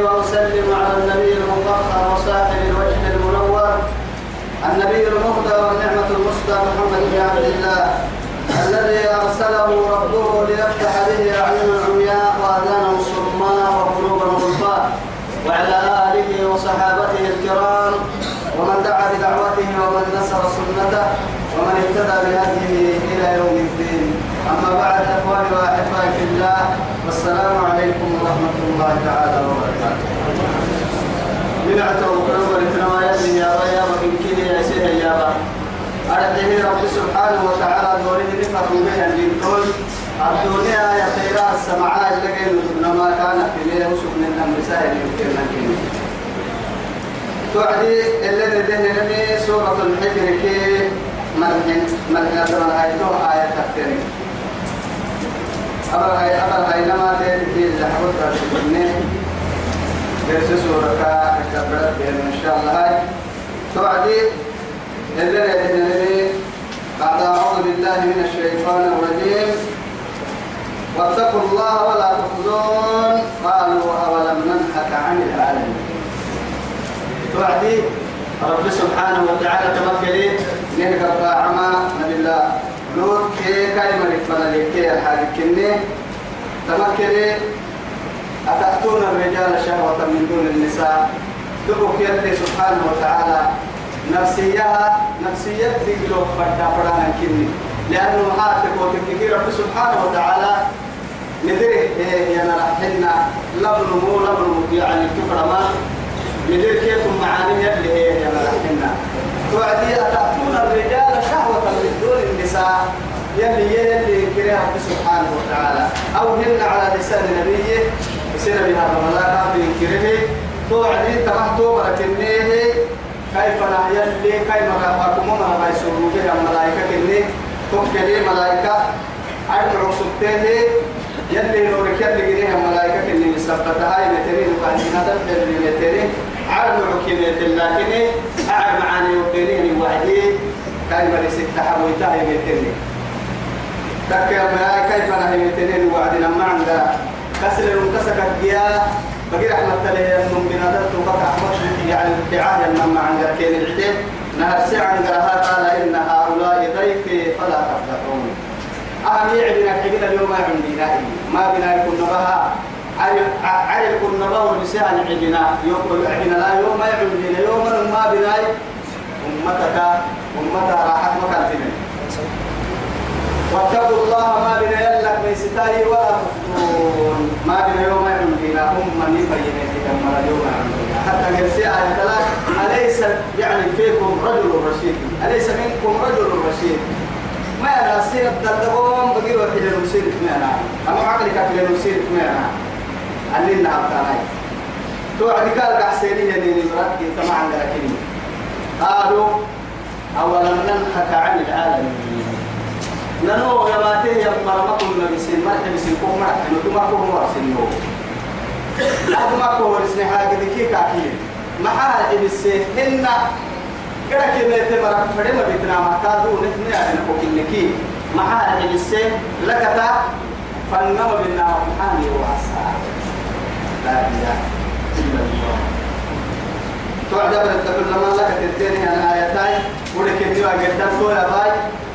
وأسلم على النبي المطهر وصاحب الوجه المنور النبي المهدى والنعمة المسدى محمد بن عبد الله الذي أرسله ربه ليفتح به أعين العمياء وأذانا الصماء وقلوب الغلفاء وعلى آله وصحابته الكرام ومن دعا بدعوته ومن نصر سنته ومن اهتدى بهديه إلى يوم الدين. أما بعد إخواني وأحبائي في الله والسلام عليكم ورحمة الله تعالى وبركاته. من أعتبر قلوب الكرام يا ريا وإن كده يا سيدي يا با أرده رب سبحانه وتعالى دوري نفر به الجنتون. الدنيا يا خيرا السمعاء لقين ما كان في ليه وسبن النساء يمكن لكن توعدي اللي ذهن سورة الحجر كي ملحن أدرى هايتو آية تكتني ذهن بعد أعوذ بالله من الشيطان الرجيم. واتقوا الله ولا تخزون. قالوا أولم ننهك عن العالمين. توعدي. رب سبحانه وتعالى تمكلي نهك عما نبي الله لوط كي كاي مريك فلالي كي الحاجة كني تمكلي أتأتون الرجال شهوة من دون النساء؟ دبك يدي سبحانه وتعالى نفسيها نفسية في لوك فردا فرانا كني. لأنه هاتك وتككير رب سبحانه وتعالى؟ ندري إيه يا نرحلنا لبن مو لبن يعني كفر ما. ندري كيف معاني يلي هي يا نرحلنا توعدي أتأتون الرجال شهوة من دون النساء؟ يلي يلي كريه رب سبحانه وتعالى. أو هن على لسان نبيه يصير بها الملاك من كريه توعدي تمحتو بركنيه كيف يلي كيف مرافقكم وما يسروا بها الملائكة كني تبكلي ملائكة أربع سبته يلي نورك يلي جنيه الملائكة كني سبتها يمترين وقاعدين هذا اللي يمترين أربع كنية. لكن أعب معاني وبينين وعدي كيف لست حبويتها يمترين تكي الملائكة كيف أنا يمترين وعدنا ما عندها كسر المكسك الجياء بقي رحمة الله من بنادر. توقع أحمد يعني الدعاء لما عند كين العدل نهر سعى قالها قال إن هؤلاء ضيفي فلا تفتحون أهم يعبنا حقنا اليوم عندي نائي ما بنا يكون نبها. عري يكون نبها ونساء عبنا. يوم لا يوم عندنا يوم ما بنا أمتك أمتك راحت مكان تنين. واتقوا الله ما بنا يلك من ستاي ولا تفتون ما بنا يوم عندنا أم من يبين اليوم عندنا حتى قرسي آية ثلاث أليس يعني فيكم رجل رشيد؟ أليس منكم رجل رشيد؟ ما أنا سير الدردقون بقي وحي لنسير ما أنا أما عقلك في لنسير ما أنا علمنا أبتاناي توعد قال قحسيني يديني مركي تمام عندنا كلمة قالوا أولم ننهك عن العالمين. ننو يا ماتي يا مرمكم نبيسين مرحب بسين كوم مرحب نتوما كوم ورسين يوم هذا ما كوم ورسين حاجة دي كاكين ما حاجة بسين إن كده كده تمرك فريم بيتنا ما كادو نتني أنا كوكين لكي ما حاجة بسين لكتا فنما بنا محاني وعسى لا إله إلا الله. تعجب الدبر لما لك تديني أنا آياتي ولكن وقدام كل باي.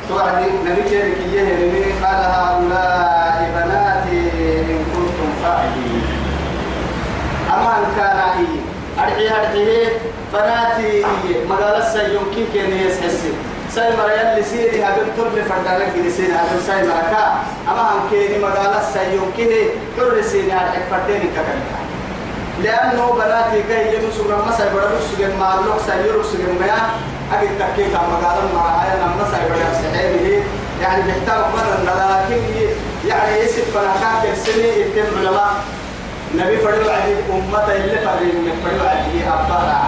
توعد نبي كيرك يهرمي قال هؤلاء بناتي إن كنتم فاعلين أما إن كان إيه أرحي أرحي بناتي مقالة سيمكن كان يسحسي ساي مريال لسيري هذا تر فردانك هذا ساي مركا أما هم كيني مقالة سيمكن تر سيري هذا فردانك كذا لأنه بناتي كي يمسوا رمى سيبرا بسجن مالوك سيرو سجن مياه أجد تكيك عم قال ما هاي نما سايبر سحيبه يعني بيحتاج مرة لكن يعني يسب فنكاك سني يتم علماء. نبي فريو عدي أمة اللي فريو من فريو عدي أبارا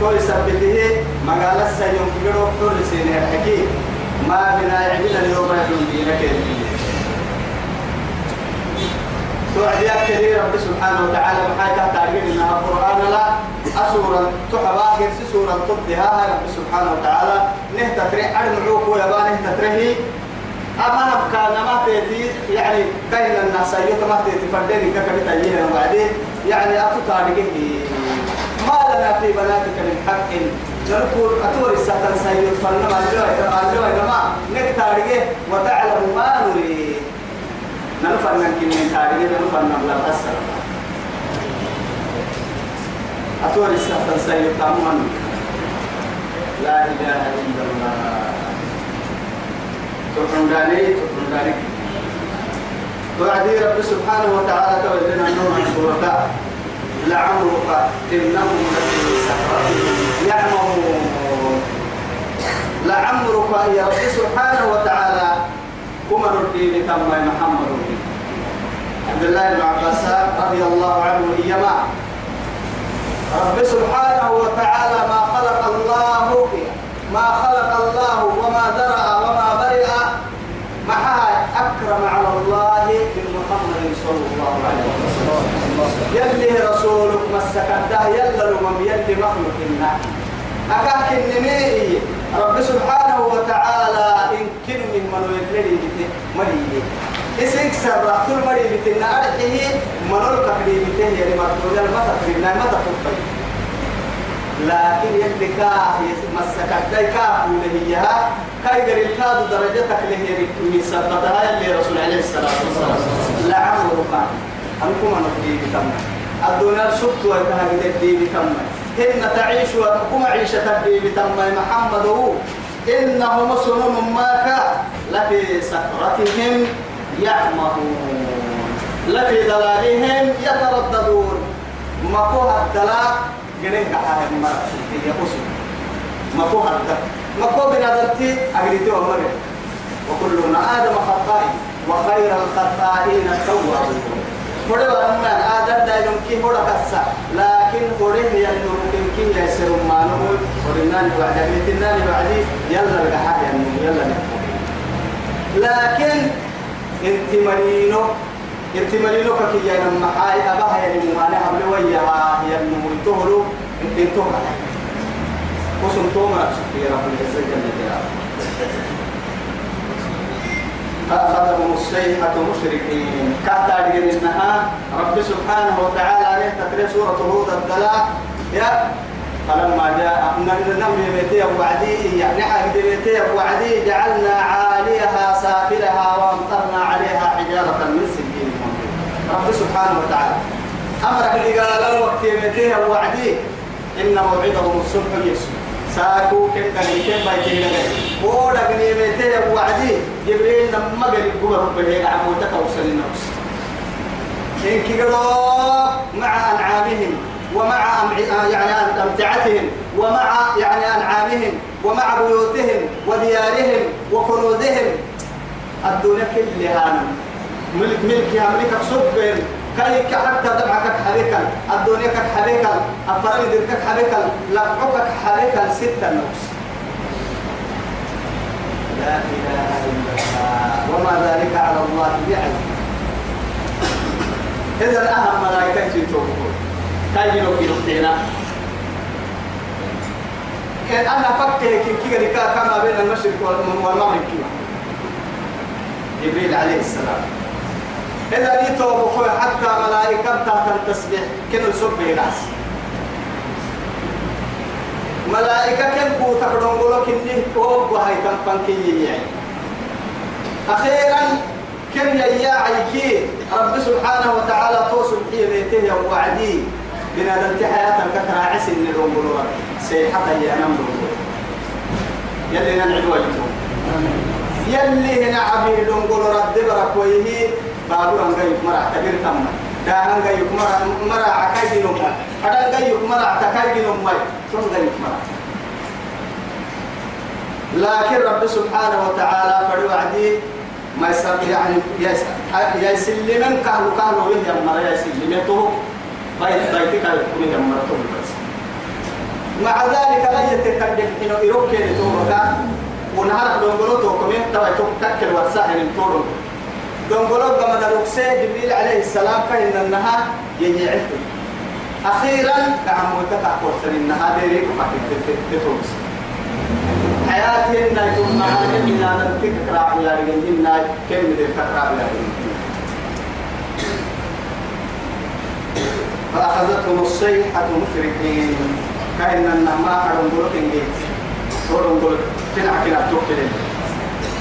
تو يثبته مقالة سيوم كبيرو كل سنة حكي ما بنا يعمل اليوم يدون دينك توعد يا رب سبحانه وتعالى. محاكا تعرفين انها القرآن لا. اسورا تحبا كيف سورا تبدها؟ رب سبحانه وتعالى. نهتا تري ارمعوك ويبا نهتا تري أما نبكى ما تيتي يعني بين الناس أيوه ما تيتي فرديني كفبت ايها وبعدين يعني أتو تعرفين ما لنا في بناتك من حق. نقول أتوري سيد فلنما اللوي لما نكتاريه وتعلم ما نريد. نلفن نمكن من تاريه نلفن نبلا أسر أتوري السهل سيد تامون لا إله إلا الله. تقرن داني تقرن داني. توعدي رب سبحانه وتعالى تولنا النور سورة. لعمرك إنهم لفي سكرتهم يعمهون لعمرك يا رب سبحانه وتعالى. كما ردي تم محمد. عبد الله بن عباس رضي الله عنه إيما. رب سبحانه وتعالى ما خلق الله ما خلق الله وما درأ وما برئ معها أكرم على الله من محمد صلى الله عليه وسلم. يلي رسولك مسكته يلا لمم يلي مخلوق النار أكاك النمي رب سبحانه وتعالى إن كن من من يبلي بته اسمك سبع كل مريه بتنا أرحيه منول كفري بته يعني مرتوجا ما تفرينا ما تفري لكن كاه مسكته كاه ولهيها غير الكاد درجتك اللي هي سبتها يلي رسول عليه الصلاة والسلام. لعمرك أنكم أنا بدي بتم الدنيا سبت وكها بدي بتم إن تعيش وكم عيشة بدي بتم محمد. هو إنهم سنون ماك لفي سكرتهم يعمهون لفي ضلالهم يترددون. مكوها الدلاء جنيه المرأة هي أسر مكوها الدلاء مكو بنادرتي أجريتي ومرة. وكلنا آدم خطائي وخير الخطائين التوابون فده أما آدم دا يمكن هو كسا لكن هي يمكن يسر ما نقول ورنان بعد يلا الجحا يلا لكن انت مرينو انت مرينو كي يا لما حاي أباها يا لما أنا قبل وياها يا لما يتهرو انت انتهرو وسم توما يا رب العزة جل جلاله فأخذهم الصيحة مشركين كاتا إنها رب سبحانه وتعالى عليه تقرير سورة هود الدلاء يا فلما جاء نمر بيتي وعدي يعني حق بيتي وعدي جعلنا عاليها سافلها وأمطرنا عليها حجارة من سجين رب سبحانه وتعالى. أمر اللي قال وقت بيتي وعدي إن موعدهم الصبح يسوع. ساكو كن دغني كن باي كن دغني هو دغني ميته وعدي جبريل لما قال يقول رب هيك عمو تكوصل النفس إن كيرو مع أنعامهم. ومع يعني أمتعتهم ومع يعني أنعامهم ومع بيوتهم وديارهم وكنوزهم. الدنيا كلها ملك ملك ملك صبر كاي حتى دمعك حريكا. الدنيا كك حريكا. الفرق دركك حريكا. لبعك حريكا ستة نفس لا إله إلا الله. وما ذلك على الله بعزيز. إذا أهم ملائكة تتوقف كاي يلوك يلوكينا كان أنا فكر كي كي كما بين المشرق والمغرب كما جبريل عليه السلام. إذا يتوب حتى ملائكة تحت التسبيح كن السب ناس. ملائكة كن كو تقدم قولوا كني أوب وهاي تنفن كي يعني أخيرا كن يا عيكي رب سبحانه وتعالى توصل في بيته وعدي بنا دلت حياة كثرة عسل نلوم قولوا سيحة يا نمر يلي ننعد وجهه يلي هنا عبيد قولوا رد برك ويهي. بابو أنجا يكمرع كبير تم دا أنجا يكمرع مرع كاي نوم هذا أنجا يكمرع تكاي نوم ماي ثم يكمرع لكن رب سبحانه وتعالى فروا عدي ما يسر يعني يسلمن كهو كهو يهيا مرة يا يسلمته. بيت بيتك يكون يهيا مرة بس مع ذلك لا يتكلم إنه يروح كده توبك ونهار دونغولو توكمين توا تكل ورساه من تورو دونغولو كما دروكسي جبريل عليه السلام كان النها يجعلته أخيرا كعموتك أقوى النها ديريك فكت تتوكس حياتي يتم معنا من أنا تكرا يا رجال نا كم من تكرا يا رجال فأخذتهم الصيحة مشركين. كأن بلوك إنجيت حرم بلوك تنع كلا توكل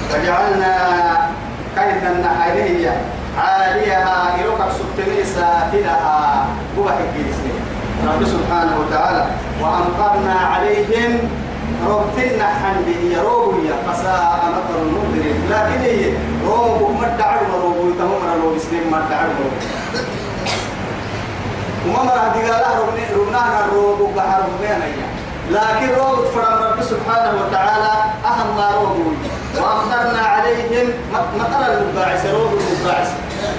فجعلنا كأن النحيرية عاليها إلوك سبتني سافلها. بوحي الجيسين رب سبحانه وتعالى وأمطرنا عليهم. روبتنا حندي يا روبو يا فساء مطر المنذرين. لكن هي روبو مدعو روبو تمام روبو سنين مدعو روبو وما مرة دقالة ربنا ربنا الروب وقهر ربنا لكن روب فرم رب سبحانه وتعالى أهم ما روب. وأمطرنا عليهم مطر المباعث روب المباعث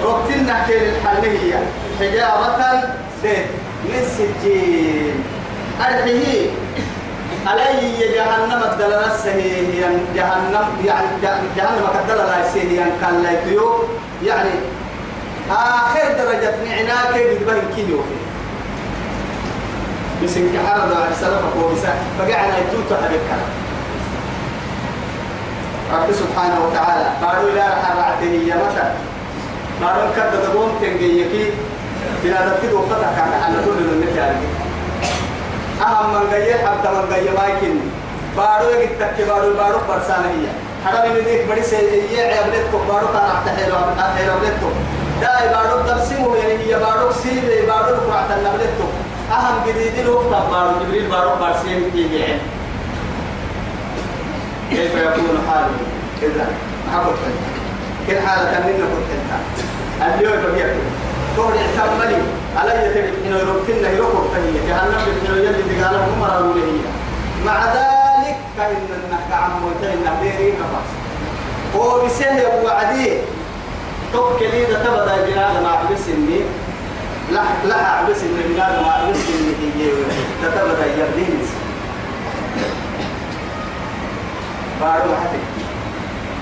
ربتنا كيل الحلية حجارة زيت من سجين. أرحيه. علي جهنم الدلالة سهيا جهنم يعني جهنم كدلالة سهيا كان لا يعني آخر درجة نعناك بدبه كيلو بس إنك حرد على سلفك وبسا فقعنا يتوت حبك رب سبحانه وتعالى قالوا لا حرعته هي متى قالوا كذا تقوم تنجيكي بلا تكيد وقتك على كل النتائج أهم من جاي حتى من جاي مايكن بارو يكتك بارو بارو برسانة هي. حرام من ذيك بدي سيئة عبلتكم بارو كان أحتحيلو أحتحيلو داي بارو تبسمو يعني هي بارو سيدي بارو قرعة النبلتو. أهم جديد له بارو. جبريل بارو بارسين كي كيف يكون حاله إذا ما كنت حلتا كل حالة منك كنت حلتا اليوم بيك تقول اعتملي على يترك إنه يربطنا يربط فهي جهنم بإنه يلي تقاله مرة هي. مع ذلك كأن النحك عمو تهي النبيري كفاس هو بسهل وعديه توكلي ده تبدأ بنادم عبس اني لا لا عبس اني بنادم عبس اني هي تبدا يردين بارو حتى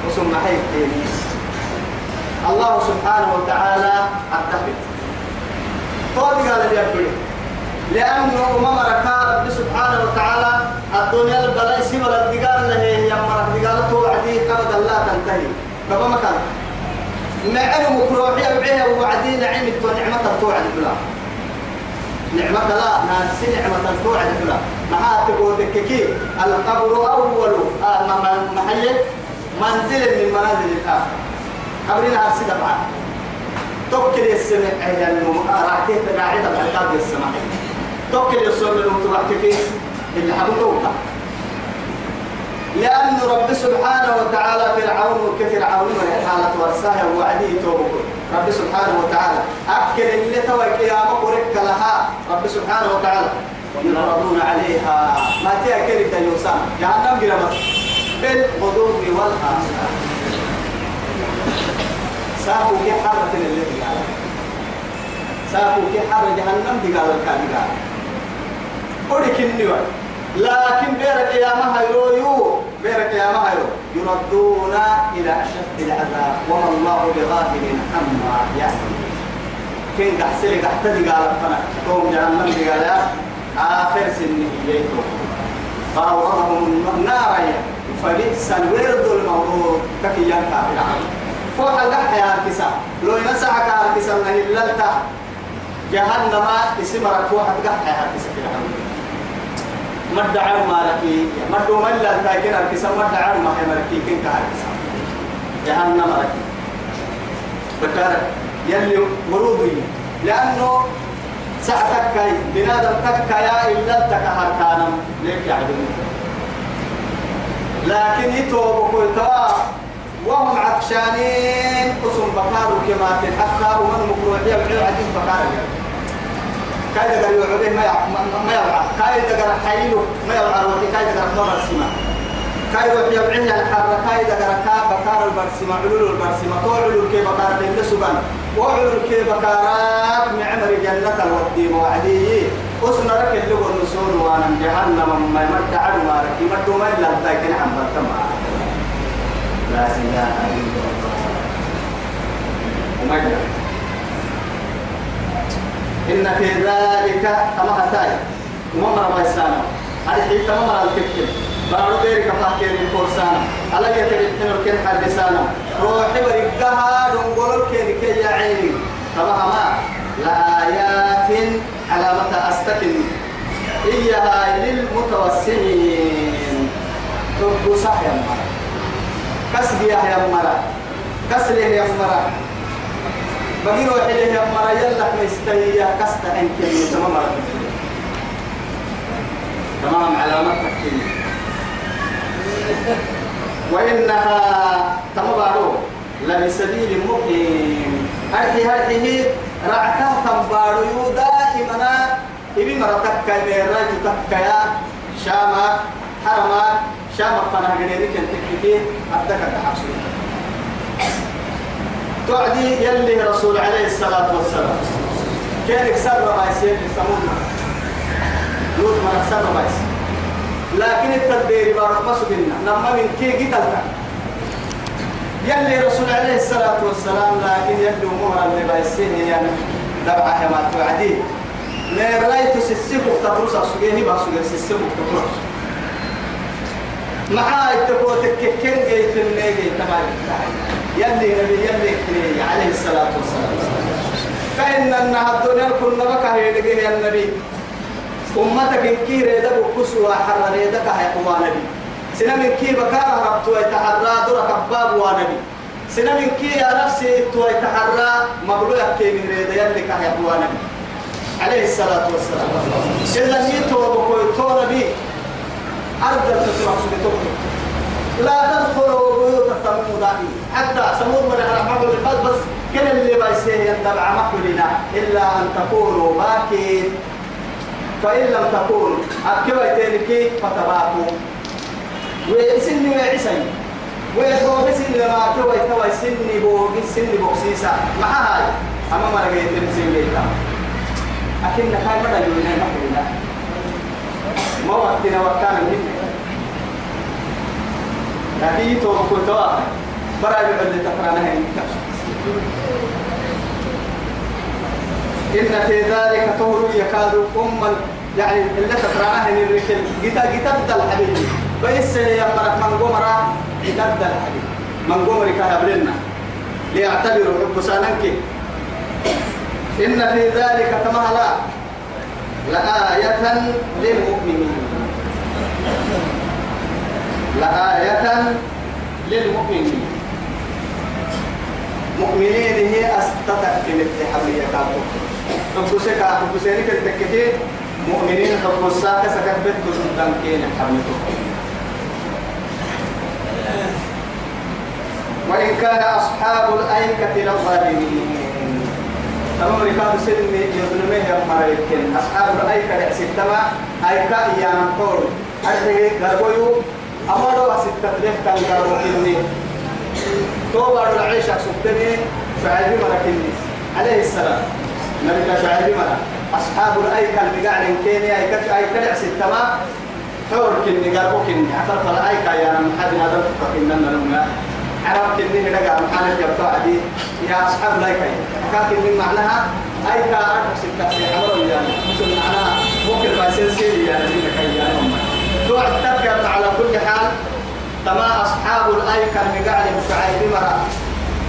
وسم حيث الله سبحانه وتعالى التفت طول قال لي لأنه أمم رب سبحانه وتعالى الدنيا البلاء سيما الدقال له هي أمرك دقال توعدي أبدا لا تنتهي. فما مكان نعم مكروحية بعيها وعدي نعمة ونعمة توعد بلا. نعمة لا ناس نعمة توعد بلا. ما تقول دككي القبر أول. آه محل منزل من منازل الآخرة قبرنا هرسي دبعا توكل السمع يعني راحتي تبعيد العقاب السمع توكل السمع المتبعتك اللي حبوتوها لأن رب سبحانه وتعالى فرعون كفرعون من حالة ورساه وعدي توبك رب سبحانه وتعالى. أكل اللي توي قيامة ورك لها. رب سبحانه وتعالى. يعرضون عليها. ما تأكل الدنيوسان جهنم قرمت بالغدو والآصال ساقوا كي حارة اللي قال. ساقوا كي حارة جهنم دي قال الكامل قال. ولكن نيوان لكن بيرك يا مهيرو بيرك يا مهيرو يردون إلى أشد العذاب وما الله بغافل عما يعمل كين قحسلي قحتدي قال فنا توم جهنم دي قال آخر سنه إليكم. فأورهم النار فبئس الورد الموضوع ككي ينكا في العالم. فوق القح يا أركسا. لو ينسعك أركسا نهللتا جهنم اسم ركوح القح يا أركسا في العالم. مد عر مالكي مد ملا تاكن الكسا مد عر ما هي مالكي كن كهركسا. جهنم مالكي. بكار يلي ورودي لأنه ساعتك كاي بنادم تك يا إلا تكهر كانم ليك يا عدم لكن يتوبوا كوا وهم عطشانين قسم بكارو كما تحقا ومن مكروحية بعيد عديد بكارو. كايدا قال يعبه ما ما يلعب كايدا قال حيلو ما يلعب وكي كايدا قال مرة سما كاي روح يبعيه الحركة إذا كركا بكار البرسمة علول البرسمة تو علول كي بكار بين سبان وعلول كي بكارات معمر جنة الودي وعدي أسنا لك اللي هو النسون وأنا جهنم. ما يمد عدو ما لك يمد ما إلا لكن عم بتما لا إله إلا وما إن في ذلك كما هتاي وما مرة بيسانا هذه كما مرة الكتل بارو ديرك فاكين الكورسانا على يتبتن الكن حدثانا روحي ورقها دنقول الكن كي يعيني كما هما لآيات علامة أستكن. إياها للمتوسمين. تبقوا صح يا مرة. كسبي يا مرة. كسلي يا مرة. بقي روحي له يا مرة يلا مستهي كست عنك تمام تمام علامتك وإنها تمبارو لبسبيل مقيم هذه رعتا تنبارو يو دائما إبي مرتك كميرا تكيا شاما حرما شاما فنا غنيرك انتكتي أبدك تحصل تعدي يلي رسول عليه الصلاة والسلام. كان يكسر ما يصير يسمون لوط ما يكسر ما لكن التدبير بارك بس بينا لما من كي قتلنا. يلي رسول عليه الصلاة والسلام لكن يبدو مهرا اللي بايسين يعني دبعة ما توعدي من رأيت سسيك تطرس أسوجيه بس سوجيه سسيك تطرس معاه التقوى تككين جيت النيجي تمام يلي نبي يلي عليه الصلاة والسلام. فإن أنها الدنيا كنا بك هي يا النبي. أمتك إن كي ريدا بكسوا حر ريدا كهي نبي. سنة من كي بكار ربطوا يتحرى دور كباب ونبي سنة من كي يا نفسي تو يتحرى مبلوغ كي من ريدا يلي كهي نبي. عليه الصلاة والسلام. إلا نيتو بكوي تو نبي. أرض التسمع سبتوك لا تدخلوا بيوت الثمود حتى سمود من على بس بس كل اللي بيسيه يتبع مقبلنا إلا أن تكونوا باكين. فإن لم تكونوا أكبر تلك فتباكوا. وسني وعسي ويسوق سن لما كوي كوي سني بوغ سني بوكسيسا مع هاي أما ما رجعت تمسين ليتا أكن كان مدى يونا مقبلنا ما وقتنا وكان منه لكن تو كنت واحد برا يبعد تقرانا هاي إن في ذلك طور يكاد أما يعني اللي تقرانا هاي الركل جتا جتا بدل حبيبي بس يا مرك من قمرة جتا بدل حبيبي من قمر كهبلنا ليعتبروا حب سانك إن في ذلك تمهلا لآية للمؤمنين لآية للمؤمنين مؤمنين هي أستطع في الاتحابية كاتو حبسك حبسينك التكتين مؤمنين حبساك سكت بيت كسندان كين حبيتو وإن كان أصحاب الأيكة للظالمين تمام ركاب سن يظلمه مريكين أصحاب الأيكة لأسيتما أيكة يا نقول أرحيه غربيو أمروا ستة ليه كان قالوا إني توبة العيشة سبتني شعيبي ملكني عليه السلام. نبي شعيبي ملك. أصحاب الأيكة المقاعد كيني أيكة أيكة ستة ما. حور كني قالوا كني عفر فلا أيكة يا من حد هذا فكنا نمنا عرب كني هنا قال محل الجبتاع دي يا أصحاب الأيكة. كاكن معناها أيكة أكثر ستة حمر يعني. مثل معناها. ممكن ما يصير يعني. توعد على كل حال تما أصحاب الأيكة المقاعد شعيب مرة.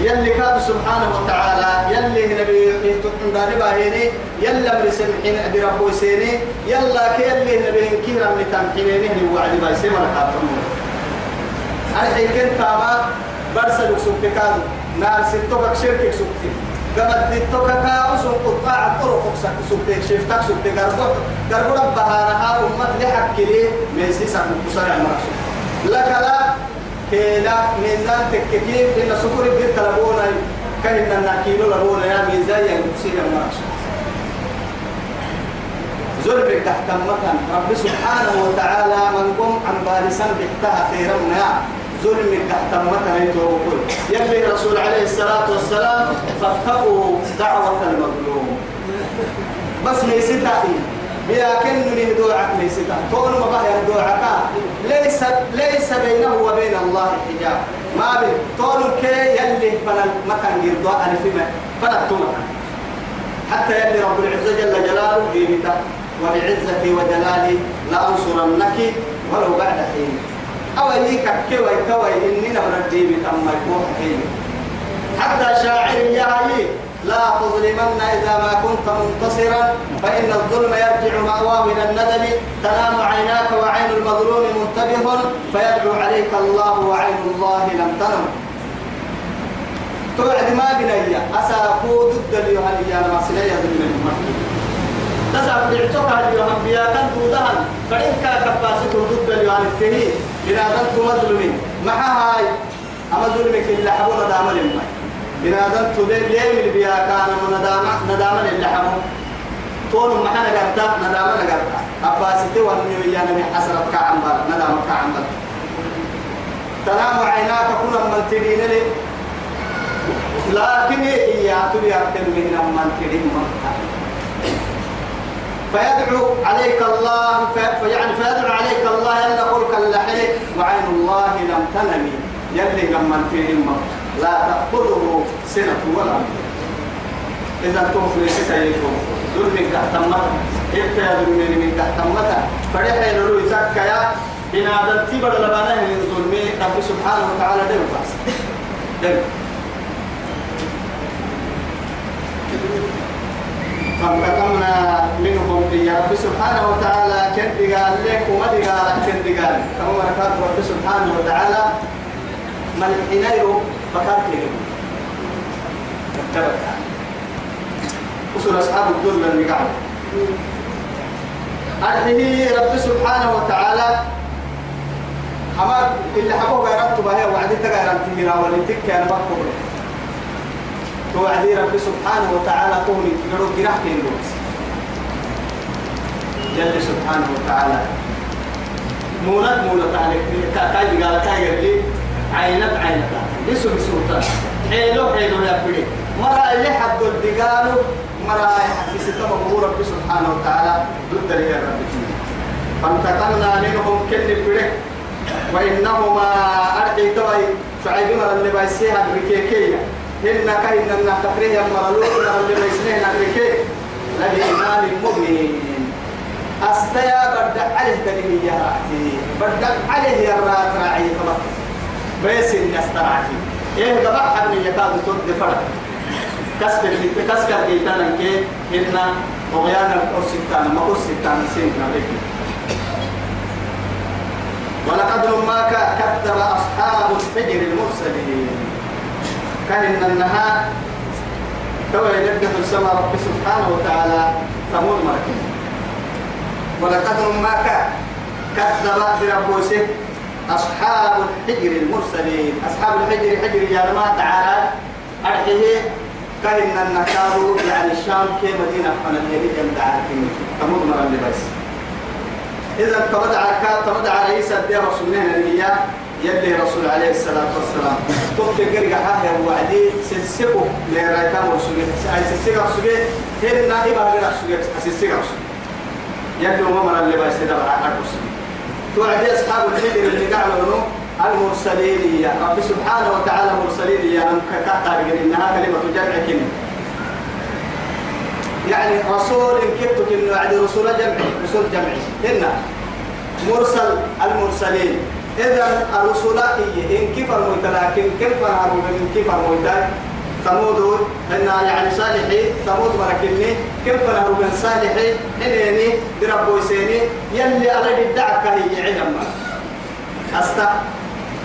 يلي كاد سبحانه وتعالى يلي نبي تقندان باهيني يلا مرسم حين أبي ربو سيني يلا كي يلي نبي كيرا من تمحيني هني وعد سيما لكاتمو الحين كنت تاما برسل سبتكاد نار ستوكك شركك سبتك قبل التوكا أسون قطاع الطرق سبتك شفتك سبتك. قربو ربها نها أمت لحق لي ميسيسا مكسر المرسول لك لا كيلا ميزان تككيف إن سفر الجد لبونا كهن الناكيلو لبونا يا ميزان ينكسر المرسول ظلم تحت مكان. رب سبحانه وتعالى من قم عن بارسا بحتها خيرا ظلم مكان يتوكل يلي رسول عليه الصلاة والسلام فاتقوا دعوة المظلوم. بس ميسيتا بيا كن دعاء ميسيتا تون ما بها دعاء ليس ليس بينه وبين الله حجاب. ما بين تون كي يلي فلا مكان يرضى ألف فلا تمكن. حتى يلي رب العزة جل جلاله جيبته وبعزتي وجلالي لأنصرنك ولو بعد حين. أو ليك كوي إني نبردي بتم يكون حتى شاعر ياهي لا تظلمن إذا ما كنت منتصرا فإن الظلم يرجع مأواه إلى الندم. تنام عيناك وعين المظلوم منتبه فيدعو عليك الله وعين الله لم تنم. توعد ما بنيا أساقو ضد اليوهانية ما سنيا ضد المكي تسعب دعتك اليوهان بيا كان تودهن فإن كان كباسته ضد اليوهان التهي بنادم تمظلمين مع هاي أما ظلمك إلا حبونا دام لما بنادم تبين ليم بيا كان ندام ندام إلا حبو تون محنا قرتا ندام قرتا أباسته وأني ويانا من حسرت كعمبر ندام كعمبر تنام عيناك كل من تدين لي لكن هي تبي أكثر من من تريم فيدعو عليك الله فيعني فيدعو عليك الله أن قولك اللحلك وعين الله لم تنمي يلي من تريم لا تأخذه سنة ولا إذا توفي ستايكم ظلمك تحتمتا إبتا يا ظلمين من تحتمتا فريحين لو يزكى بنادم تبر لبناه من ظلمي رب سبحانه وتعالى دم فاس دم. فانتقمنا منهم يا رب سبحانه وتعالى. كن قال لك وما قال كن قال كما مركات رب سبحانه وتعالى. من حنيرو فكرت لهم اتبعت أصول أصحاب الدنيا اللي قاعد أرحيه رب سبحانه وتعالى. أما اللي حبوه غيرت بها وعدي تغيرت هنا ولتك كان بقبل توعدي رب سبحانه وتعالى قومي تقولوا جراح كيلو جل سبحانه وتعالى. مولد مولد عليك كاي قال كاي قال لي عينت عينت بسو بسوطة حيلو حيلو يا بني مرة اللي حد الدقالو مرة بس تبقى رب سبحانه وتعالى ضد يا رب فانتقلنا منهم كل بني وإنهما أرحي توي. شعيبنا اللي بيسيها الركيكية إن كاين أن تقريه مرلوك اللي بيسنين الركي لبإيمان مبين. أستيا بدأ عليه تليه يا رأتي. بدأ عليه يا رأت راعي طبعا بيس الناس تراعتي إيه قبع حبني يكاد تد فرق كسر كسر جيتانا كي إن أغيانا الأرسلتان ما أرسلتان سيدنا بكي ولقد ما كذب أصحاب الحجر المرسلين. كان النهار تو ينبه السماء رب سبحانه وتعالى ثمود مركب ولقد ما كذب بربوسه أصحاب الحجر المرسلين. أصحاب الحجر حجر يا ما تعالى. أرحيه كان النكار يعني الشام كي مدينة فنالهيري جمد عارفين ثمود مركب بس إذا تمدع تمدع رئيس الدين رسول الله الإياه يلي رسول عليه الصلاة والسلام. تبقى قرقة حاجة وعدي سلسكو لرايتام رسولي أي سلسكة رسولي هي النائبة غير رسولي سلسكة رسولي يلي وممر اللي بايسي دبع عقل رسولي توعدي أصحاب الحجر اللي قالوا المرسلين يا رب سبحانه وتعالى مرسلين يا أم كتار إنها كلمة جمع كلمة. يعني رسول كتب إنه يعني رسول جمعي. رسول جمعي. هنا مرسل المرسلين. إذا الرسول إن كيف لكن كيف نعرف من كيف الموت ثمود إن يعني صالحي ثمود مركني كيف نعرف من صالحي؟ إنني بربو سيني يلي على الدعك هي علم. أستا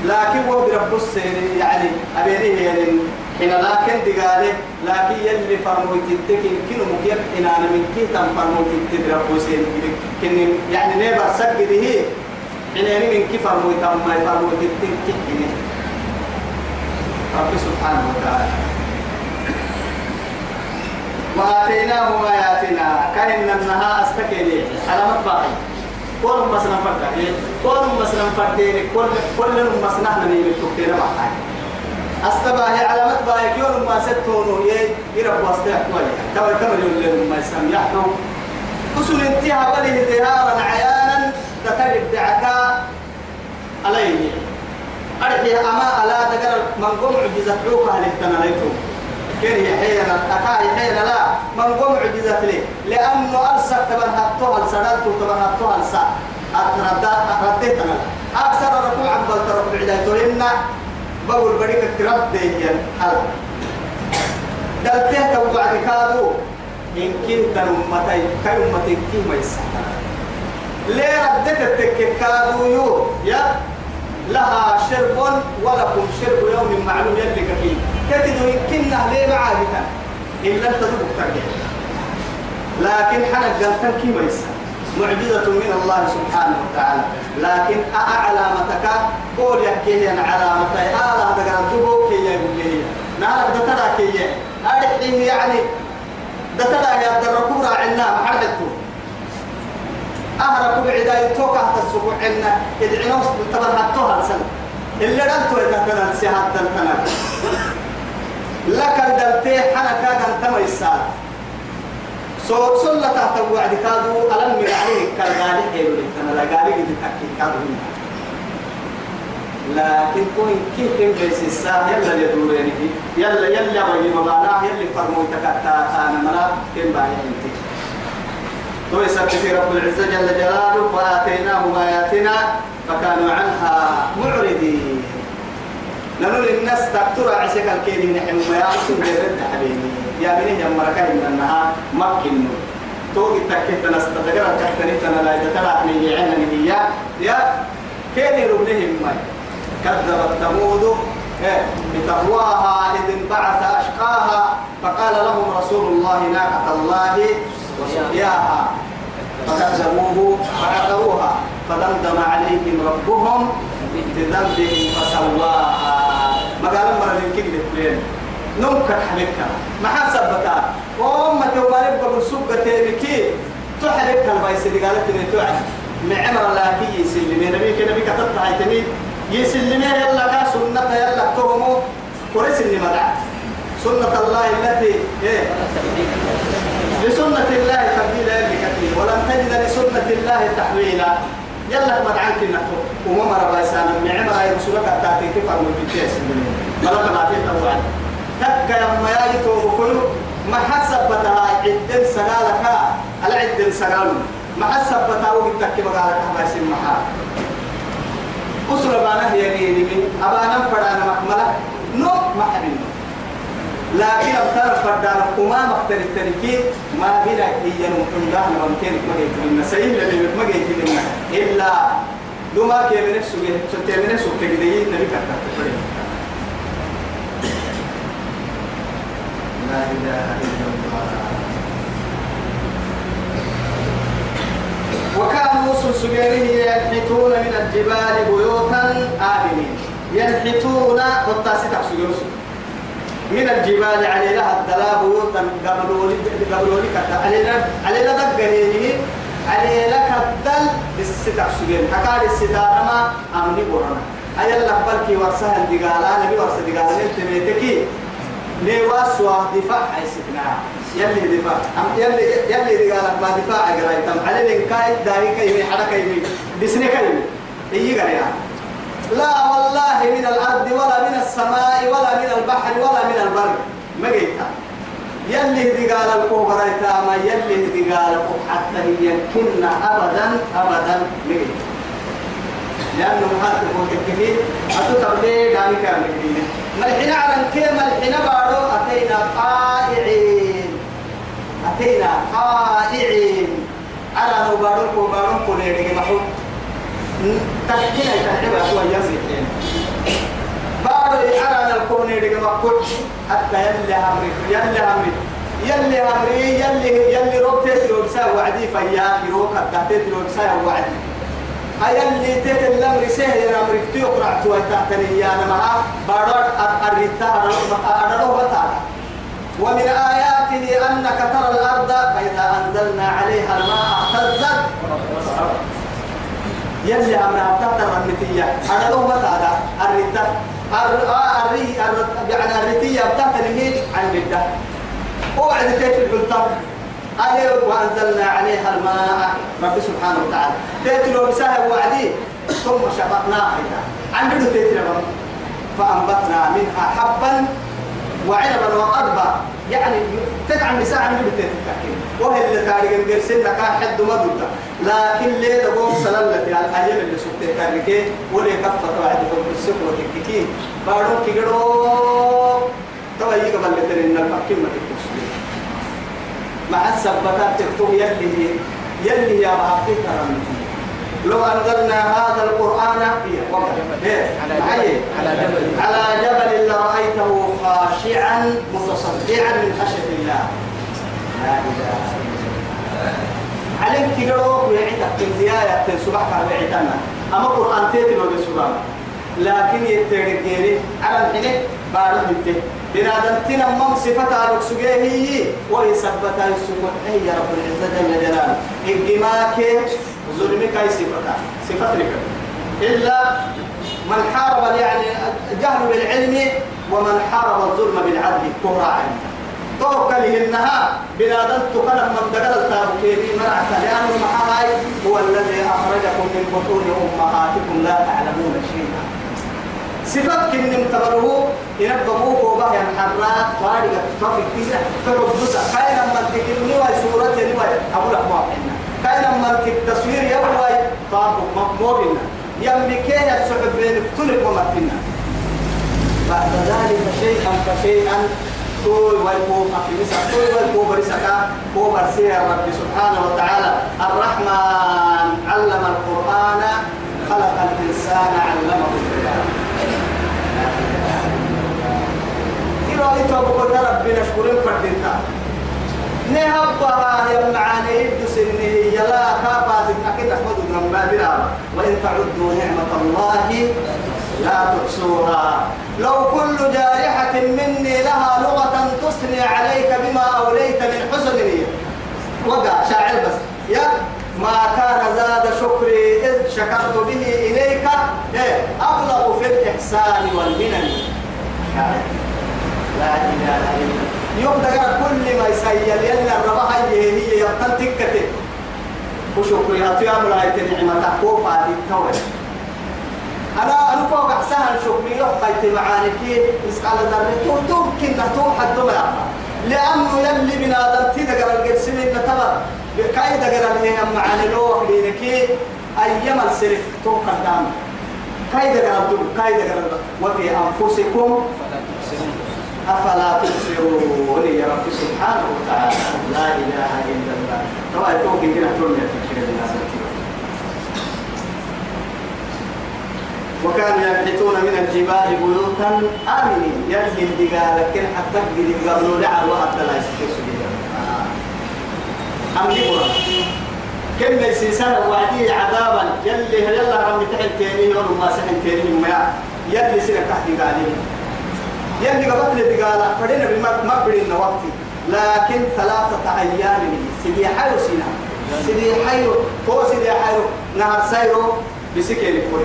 لكن هو بربو سيني يعني أبيني يعني حين لكن دقالي لكن يلي فرموت التكين كنو مكيب إن أنا من كي تم فرموت التدربو سيني يعني نيبر سجده. هي حين من كيف فرموت ما فرموت التكين رب سبحانه وتعالى وآتيناهم آياتنا كهن النها استكيني علامة باقي كل مسنا فردا كل مسنا فردين كل كل مسنا نني بتوكينا معاي استباه علامة باقي كل ما ستونو يه يرب واستيح كوالي توا كم يقول ما يسميحتو أصل انتهى بله ذكر الدعكاء عليه أرحي أما ألا تقر من قم عجزت عوقها للتناليتو كان يحيينا أكا يحيينا لا. من قم عجزت لي. لأنه أرسل تبرهتها السرالت تبرهتها ألسا. رديت أنا أكثر ركوع عبد الترك عدايتهن بقول بريك كرب ديهن هل دلته توقع كادو. إن كنت أمتي كي أمتي كي ما يسحنا ليه ردت التككادو يو؟ يا لها شرب ولكم شرب يوم معلوم يلي كفي كتدو كنا ليه معاهدا إلا تدبك ترجع. لكن حنا قلتن كي ما معجزة من الله سبحانه وتعالى. لكن أعلامتك قول يحكي أنا علامتي. آلا هذا قال تبو كي يقول لي نعرف دترا كي أرحيه يعني. دترا يا دركم راعنا محرتو أهرب بعدا يتوقع تسوق عنا. يدعنا طبعا حطوها السنة اللي رنتو يتكلم سيحات دلتنا لكن دلتي حنا كان تم يسال سو سلة تحت وعد كادو. ألم عليه كالغالي. حلو لتنا لا غالي قد تكي كادو. لكن كون كيف بيس الساعة؟ يلا يدوريني يلا يلا ويجي مبانا. يلا فرمو تكتا أنا ملا كم باهي انتي تو يسكت رب العزة جل جلاله وآتيناهم آياتنا فكانوا عنها معرضين. نقول الناس تكتر عسك الكيد من حمى رسول الله حبيبي يا بني يا مركا إن النها مكنو توقي تكيت ناس تدقر تكتني تنا لا يتكلم من يعين من يا يا كيني ربنهم ما كذبت ثمود بتقواها إذ انبعث أشقاها فقال لهم رسول الله ناقة الله وسقياها فكذبوه فعقروها فدمدم عليهم ربهم بذنبهم فسواها. ما قال مرة كل اثنين. نمك حبكها ما حسبتها وأمة ومالك بقول سوق تيبكي تحرك البايس اللي قالت لي توعد معمر لا كي يسلمي نبي كنبي كتبت هاي تمي يسلمي يلا كا سنة. يلا تهمو كورس اللي مدع سنة الله التي إيه؟ لسنة الله تبديلا لكثير ولم تجد لسنة الله تحويلا. يلا ما عنك نحو وما مر بايسان من عمر هاي رسولك التاتي كيف أمر بكيس ملك ما تيت أوعد تك يا ما يجتو بكل ما حسب بتها عدن سنالك على عدن سنال ما حسب بتها وقت تك بقالك ما يسمى محا أسرة بانا هي نيني أبانا فرانا محملة. نو ما حبيبنا. لكن أبتر فردان وما مختلف التركيب ما بلا هي نمكن ده ممكن ما جيت لنا. لبي ما جيت لنا. إلا دوما كي من السوق ستة من السوق تجدي نبي كتر لا إله إلا الله. وكانوا سجيره ينحتون من الجبال بيوتا آمنين. ينحتون والتاسع سجيره من الجبال على لها الدلاب بيوتا قبلوا قبلوا لك علينا علينا دقنيه على لك الدل بالستة سجين حكار الستارة ما أمني بورنا أي الله بالكي ورسها الدجالة نبي ورسها الدجالة أنت بيتكي نواسوا دفاع حيثنا. يلي دفاع. يلي يلي دجالة ما دفاع تم على الإنكاي داري كيمي حركة يمي بسنة كيمي إيه قريا لا والله من الأرض ولا من السماء ولا من البحر ولا من البر. ما جيتها يلي هدي قال الكوبرا ما يلي هدي قال حتى يمكن أبدا أبدا. جيتها لأنه هذا هو الكثير أتتبلي دامي كامل ملحنا على الكلمة ملحنا بارو. أتينا قائعين. أتينا قائعين. على نبارو كوبارو كوليري محو تحكينا تحكينا هو يزيد بعد على الكون يدق مكوت حتى يلي همري يلي همري. يلي همري يلي يلي روبتي روبسا وعدي فيا يروك تحتي روبسا وعدي. أيلي تيت الأمر سهل يا أمر تيقرأ توي تحتني يا نما بارد أريتا أدلو بتاعنا ومن آيات آياته أنك ترى الأرض فإذا أنزلنا عليها الماء اهتزت. يلي أمنا تحت الرمتية أنا لو متى هذا الردة الري يعني الرتية بتاعت الهيج عن الردة وبعد كيف البلطة عليه وأنزلنا عليها الماء. رب سبحانه وتعالى. تيتلو بسهل وعدي. ثم شققناها عن بدو تيتلو فأنبتنا منها حبا وعنبا وقربا يعني النساء عن بدو تيتلو وهي اللي تاريخ الجرسين كان حد مدودة لكن ليه تقوم سلالة يعني الأيام اللي سبت تاريخي ولي كفة واحد يقوم بالسوق وتككين بارون كيقولوا توا يقبل لترين الفكين ما تكتشفين مع السبتات تكتب يلي يلي يا بحقي كرمتي لو أنزلنا هذا القرآن على جبل على جبل لرأيته خاشعا متصدعا من خشية الله. لا إله عليك تقرأ ويعيدك تنزيايا تنسبحك على عيدنا أما قرآن تيتلو بسبحانه لكن يترجيني على الحين بارد بنته بنادم تنا مم صفة على سجيه وهي سبتة السكوت هي رب العزة جل جلاله. إجماك ظلمك أي صفة لك إلا من حارب يعني جهل بالعلم ومن حارب الظلم بالعدل. كهرا عنه توكل إنها بنادم تكلم من دقل التابوكي مرعك. لأنه محاي هو الذي أخرجكم من بطون أمهاتكم لا تعلمون شيئا. صفات كن تبره ينبغوه وبه الحرات وارجع تفك كذا تربص كاين لما تكلمني واي صورة نواي أقول لك ما عنا كاين لما التصوير يواي طابق مقبولنا يملكيه السعود بين كل ومتنا بعد ذلك شيئا فشيئا طول والكوب أخلصا طول والكوب رسكا كوب رسيه رب سبحانه وتعالى الرحمن علم القرآن خلق الإنسان علمه البيان إلى يتوب ربنا شكرين فردنا نهبها يا معاني يدسنه يلا كافات أكيد أحمد من بابنا وإن تعدوا نعمة الله لا تحصوها. لو كل جارحة مني لها لغة تثني عليك بما أوليت من حسن. وقع شاعر بس يا ما كان زاد شكري إذ شكرت به إليك. إيه أبلغ في الإحسان والمنن. لا إله إلا يوم دقر كل ما يسيل يلا الرباها هي هي يبطل تكتب. وشكري هتيا ملايت نعمة تحقوق هذه التوبة أنا أنا فوق أحسن شكري يحقيت معانك إسقال ذرة تمكن نتوم حد ما لأنه يلي من هذا تدقر القرسمين نتبر كاي دقر اللي هم معاني لو لينك أيام السلف توقع دام كاي دقر الدم كاي دقر وفي أنفسكم أفلا تبصرون يا رب سبحانه وتعالى؟ لا إله إلا الله. طبعا توقي كنا تقول تفكير الناس وكانوا ينحتون من الجبال بيوتا آمنين. يلي الدقال لكن حتى قد قبلوا لعب وحتى لا يستكسوا أم نقرأ كم يسيسان وعدي عذابا. يلي يلا رمي تحت تيني وما سحن تيني ما يلي سنة تحت قالين يلي قبل الدقالة فدينا ما بدينا وقتي. لكن ثلاثة أيام سيدي حيو سينا. سيدي حيو هو سيدي حيو نهار سايرو بسكيري كوي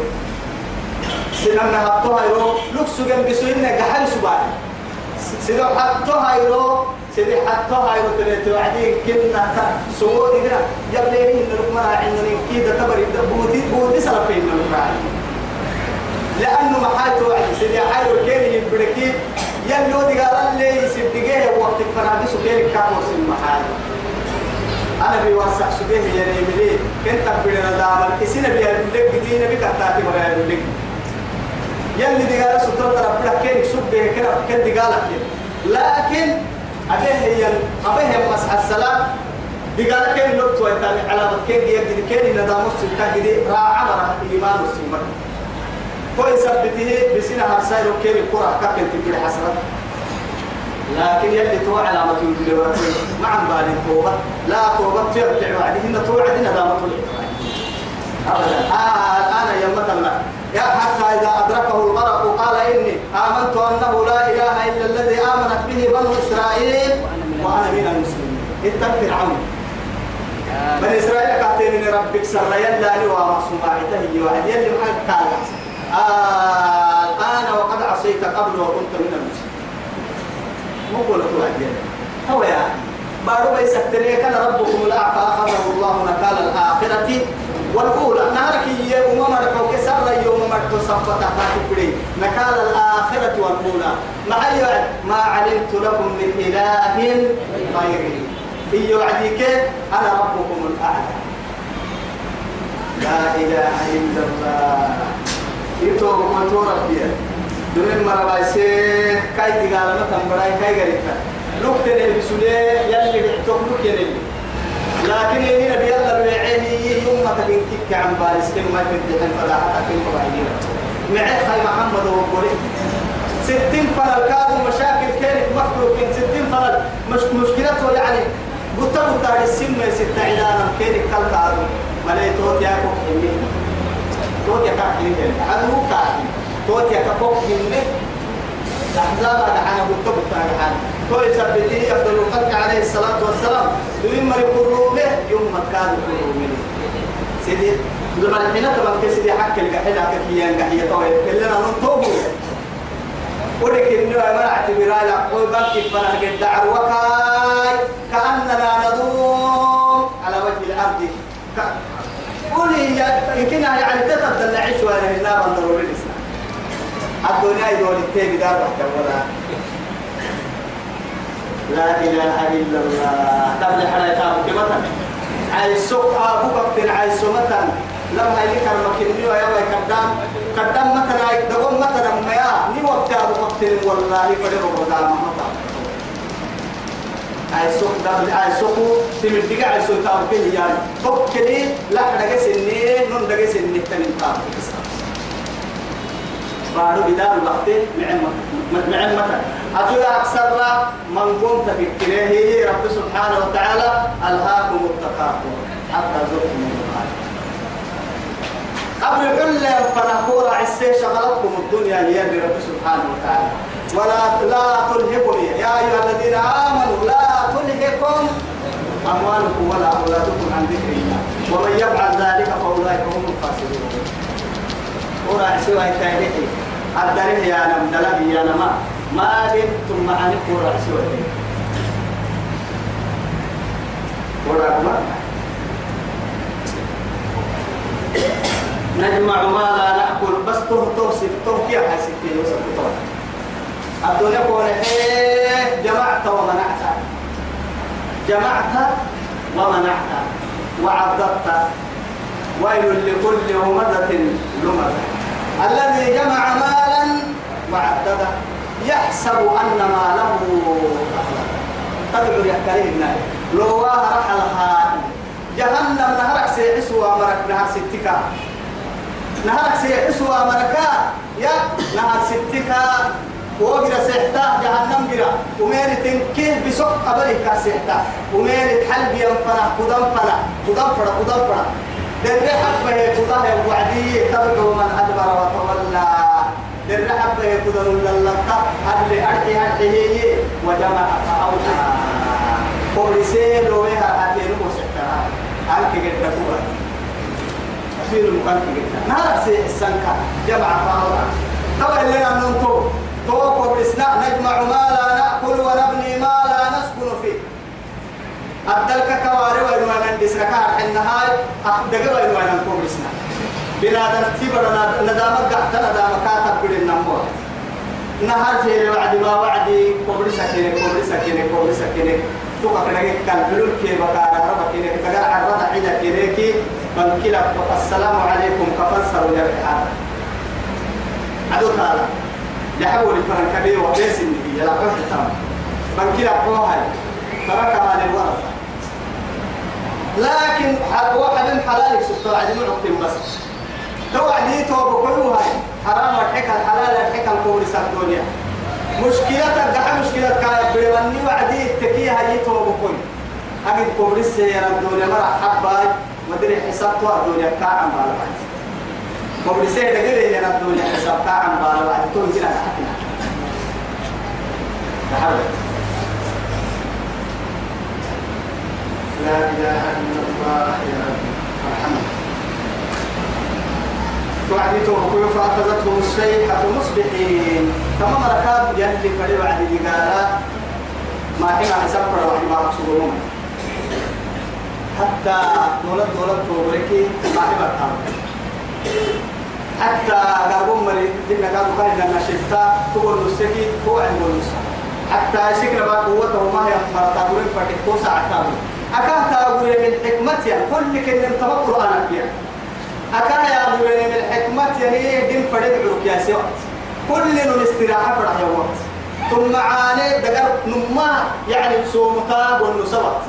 سينا نهار هايرو لوكسو جنب سوينا جحل سباعي. سيدي حتو هايرو سيدي حتو هايرو تريتو عدي كنا سمو دينا يبليني لكما عندنا كيدا تبري بوتي بوتي سلفين من لأنه ما حاجة واحد سيدي حاجة كيني يبركي يلو دي قال لي سيدي وقت الفراديس وكيني كامو سن محال أنا بيوسع سبيه يا ريملي. كنت بدنا دامل إسنا بيا لك دينا بك تاتي ولا لك يلي دي قال ستر ربنا كيني سبيه كده كن دي قال لكن أبيه هي أبيه مسح السلام. دي قال كيني لقطة ويتاني على مكين يجري. كيني ندامو سبتا جدي. راعى مرة إيمان السمر كوي سبته بسنا هرساي وكيل الكرة كابتن تبير حسرة. لكن يلي تو علامة يقول مع بالي توبة. لا توبة ترجع وعدهن توعدنا دامة أبدا. آه الآن يوم الله يا حتى إذا أدركه الغرق قال إني آمنت أنه لا إله إلا الذي آمنت به بنو إسرائيل وأنا من اتق فرعون. بني إسرائيل قاتلين ربك سر يلا لي ومعصوم هي وعد يلي قال آه الآن وقد عصيت قبل وكنت من المسلمين. مو قولت واحد هو يعني بارو بيسكتني كان ربكم الأعفى أخذه الله نكال الآخرة والأولى. نهارك يوم مركو كسر يوم مركو صفة تحتك نكال الآخرة والأولى. مع ما علمت لكم من إله غيري. في وعديك أنا ربكم الأعلى. لا إله إلا الله. يتوب وتو ربي دون مرة بايسي كاي تقال مثلا براي كاي غريبا لوك تنه بسولي يلي بحتوك لوك ينلي لكن هنا بيلا بيعيه يوم ما تبين كيك عن بارس كم ما تدحن فلا حتى كم بعيدين معي خاي محمد وقولي ستين فلل كانوا مشاكل كانت مخلوقين ستين فلل مش مشكلته يعني قلت قلت على السن ستة عدانا كانت كل كارو ملاي توت يا كوك إني توت يا كاك إني هذا هو كاك توت يا كوك إني الأحزاب أنا قلت قلت على توي سبتي أفضل الخلق عليه الصلاة والسلام. ما يقولوا له يوم ما كانوا يقولوا منه سيدي لما الحين تبغى كسيدي حق الجحيل حق كيان جحيل توي كلنا نطوبه ولكن ما اعتبر على قلبك فانا قد دعوكاي كأننا ندوم على وجه الأرض. قولي يمكن يعني تتبدل العيش وأنا هنا بندر الاسلام الدنيا يدور التاني دار ولا؟ لا إله إلا الله. قبل حلقة كمثلا عايزوك أبوك بتن عايزو مثلا. لما هاي كرمك النيو يا وي قدام قدام مثلا دقوم مثلا ما يا ني وقت وقت والله فريق قدام مثلا عايزوك دبل عايزوك تمد دقا عايزوك تابكي يعني. فكني لا دقا سنين نون دقا سنين تنين تابكي بارو بدار الوقت معن مثلا أتوى أكثر من قمت في رب سبحانه وتعالى ألهاكم التكاثر حتى زرتم المقابر قبل كل فنقول عسى شغلتكم الدنيا هي رب سبحانه وتعالى. ولا لا تلهكم يا أيها الذين آمنوا لا تلهكم أموالكم ولا أولادكم عن ذكر الله. ومن يفعل ذلك فأولئك هم الخاسرون ورا سوى التاريخ الدريه يا نم دلبي يا نما ما بنتم معني ورا سوى ورا ما نجمع ما لا نأكل بس تو توصف تو كيف حسيتي وصف تو الدنيا كون إيه جمعت ومنعت. جمعت ومنعت. وعضدت ويل لكل همزة لمزة. الذي جمع مالا وعدده يحسب أن ماله أخلد تدعو يحكي النار لو رحلها جهنم نهرك سيحسوا مرك نهر ستكا نهرك سيحسوا مركا يا نهر ستكا وقرأ سيحتا جهنم قرأ. ومين تنكيه بسوق قبلك سيحتا ومين تحل بينفنا قدام فنا قدام فنا قدام فنا در حبه قضاه وعدي تبدو من أدبر وتولى. در حبه قدر للقى أدل أرحي أرحي وجمع فأوعى قبل سير ويها أتين وسكتها أنك المقام قد نهار سي السنكة. جمع فأوعى توا اللي نمنتو تو قبل سنا نجمع ما لا نأكل ونبني ما لا نسكن فيه. أدلك كواري وينوانا دسركا النهاي أخدق وينوانا كوبرسنا بنادم تبرنا ندامك قحت ندامك كاتب بدن نمور نهار جيري وعدي ما وعدي كوبرسا كيني كوبرسا كيني كوبرسا كيني توقع كنك كان بلول كي بكارا ربا كيني تقال عرضا عيدا كيني كي بنكلا السلام عليكم. كفنسر ونرحان عدو تعالى لحول الفرن كبير وبيس النبي. يلا قوة تمام بنكلا قوة تركها للورثة. لكن واحد من حلال سبتو عدي معقتين بس. تو عدي تو بكلوا هاي حرام الحكا الحلال الحكا الكورس الدنيا. مشكلتك دحا مشكلتك كاي بيواني وعدي التكيه هاي تو بكل أجد كورس يا الدنيا مرة حباي. مدري حساب تو الدنيا كاعم بالبعض كورس يا دقيقة يا الدنيا حساب كاعم بالبعض تو نزل حكنا لا إله إلا الله يا رب. وعدي توقف فأخذتهم الصيحة مصبحين. كما مركاب يلي فري وعدي قال ما حين حسب روحي ما أقصدهم حتى دولت دولت توبركي ما حبتها حتى قابون مري دينا قابو كان لنا شفتا تقول نسكي هو عن نسا حتى يسكر بقى قوته ما هي مرتا قولين فتك توسع عتابه أكاه تقول من حكمتها كل كن انتبه قرآن فيها. أكاه يا أبو من حكمتها هي دين فرد عروك يا سوات كل الاستراحة فرح يا وقت. ثم عاني دقر نما يعني سومتا والنسوات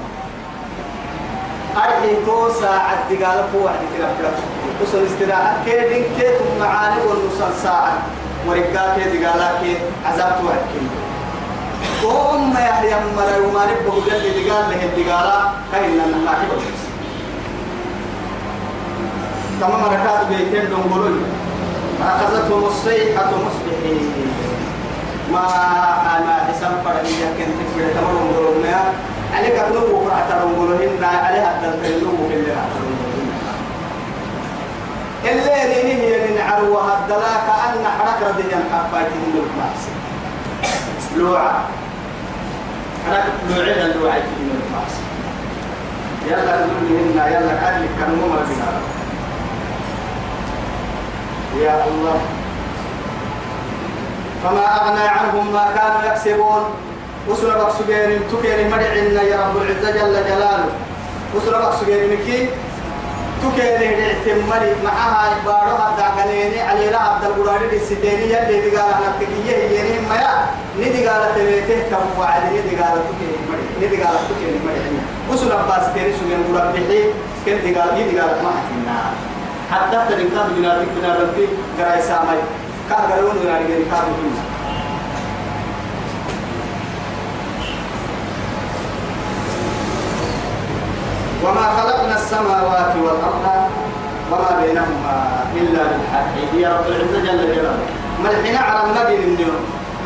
أرحي توسع عدقال فوق عدقال فوق وصل استراحة كيدين كيتم معاني والنصل ساعة. ورقا كي دقالا كي عذاب توحكي وهم يحيى مرا يوماني بهجل دقال له الدقالا كاين لنا ما حبا كما مركات بيتين دنقلون أخذتهم الصيحة مصبحين. ما أنا حساب فرعية كنت في تمام دنقلون عليك أبنو وقرأت دنقلون عليها الدنقلون في اللي اللي نيني هي من عروها الدلاك أن حرك رديا حفايته من المعصي لوعة. حرك لوعين اللوعة من المعصي يلا نقول منا يلا كان كان مما بنا يا الله. فما أغنى عنهم ما كانوا يكسبون. وسنا بقسجين تكين مرعنا يا رب العزة جل جلاله. وسنا بقسجين كي تكيري اعتمالي معها بارها دعقليني علي لا عبد القرآن السديني يلي دي قال أنا تكيه يني ميا ندي قال تبيته كم وعد ندي قال تكيه مري. ندي قال تكيه مري حنا وسنا باس كيري سجن قرآن بحي. كن دي قال يدي قال ما حكينا. حتى تريكا بنادي بنادي قراي سامي كان قالون بنادي قراي كابو وما خلقنا السماوات والأرض وما بينهما إلا بالحق. يا رب العزة جل جلاله. ما الحين على مجن النيو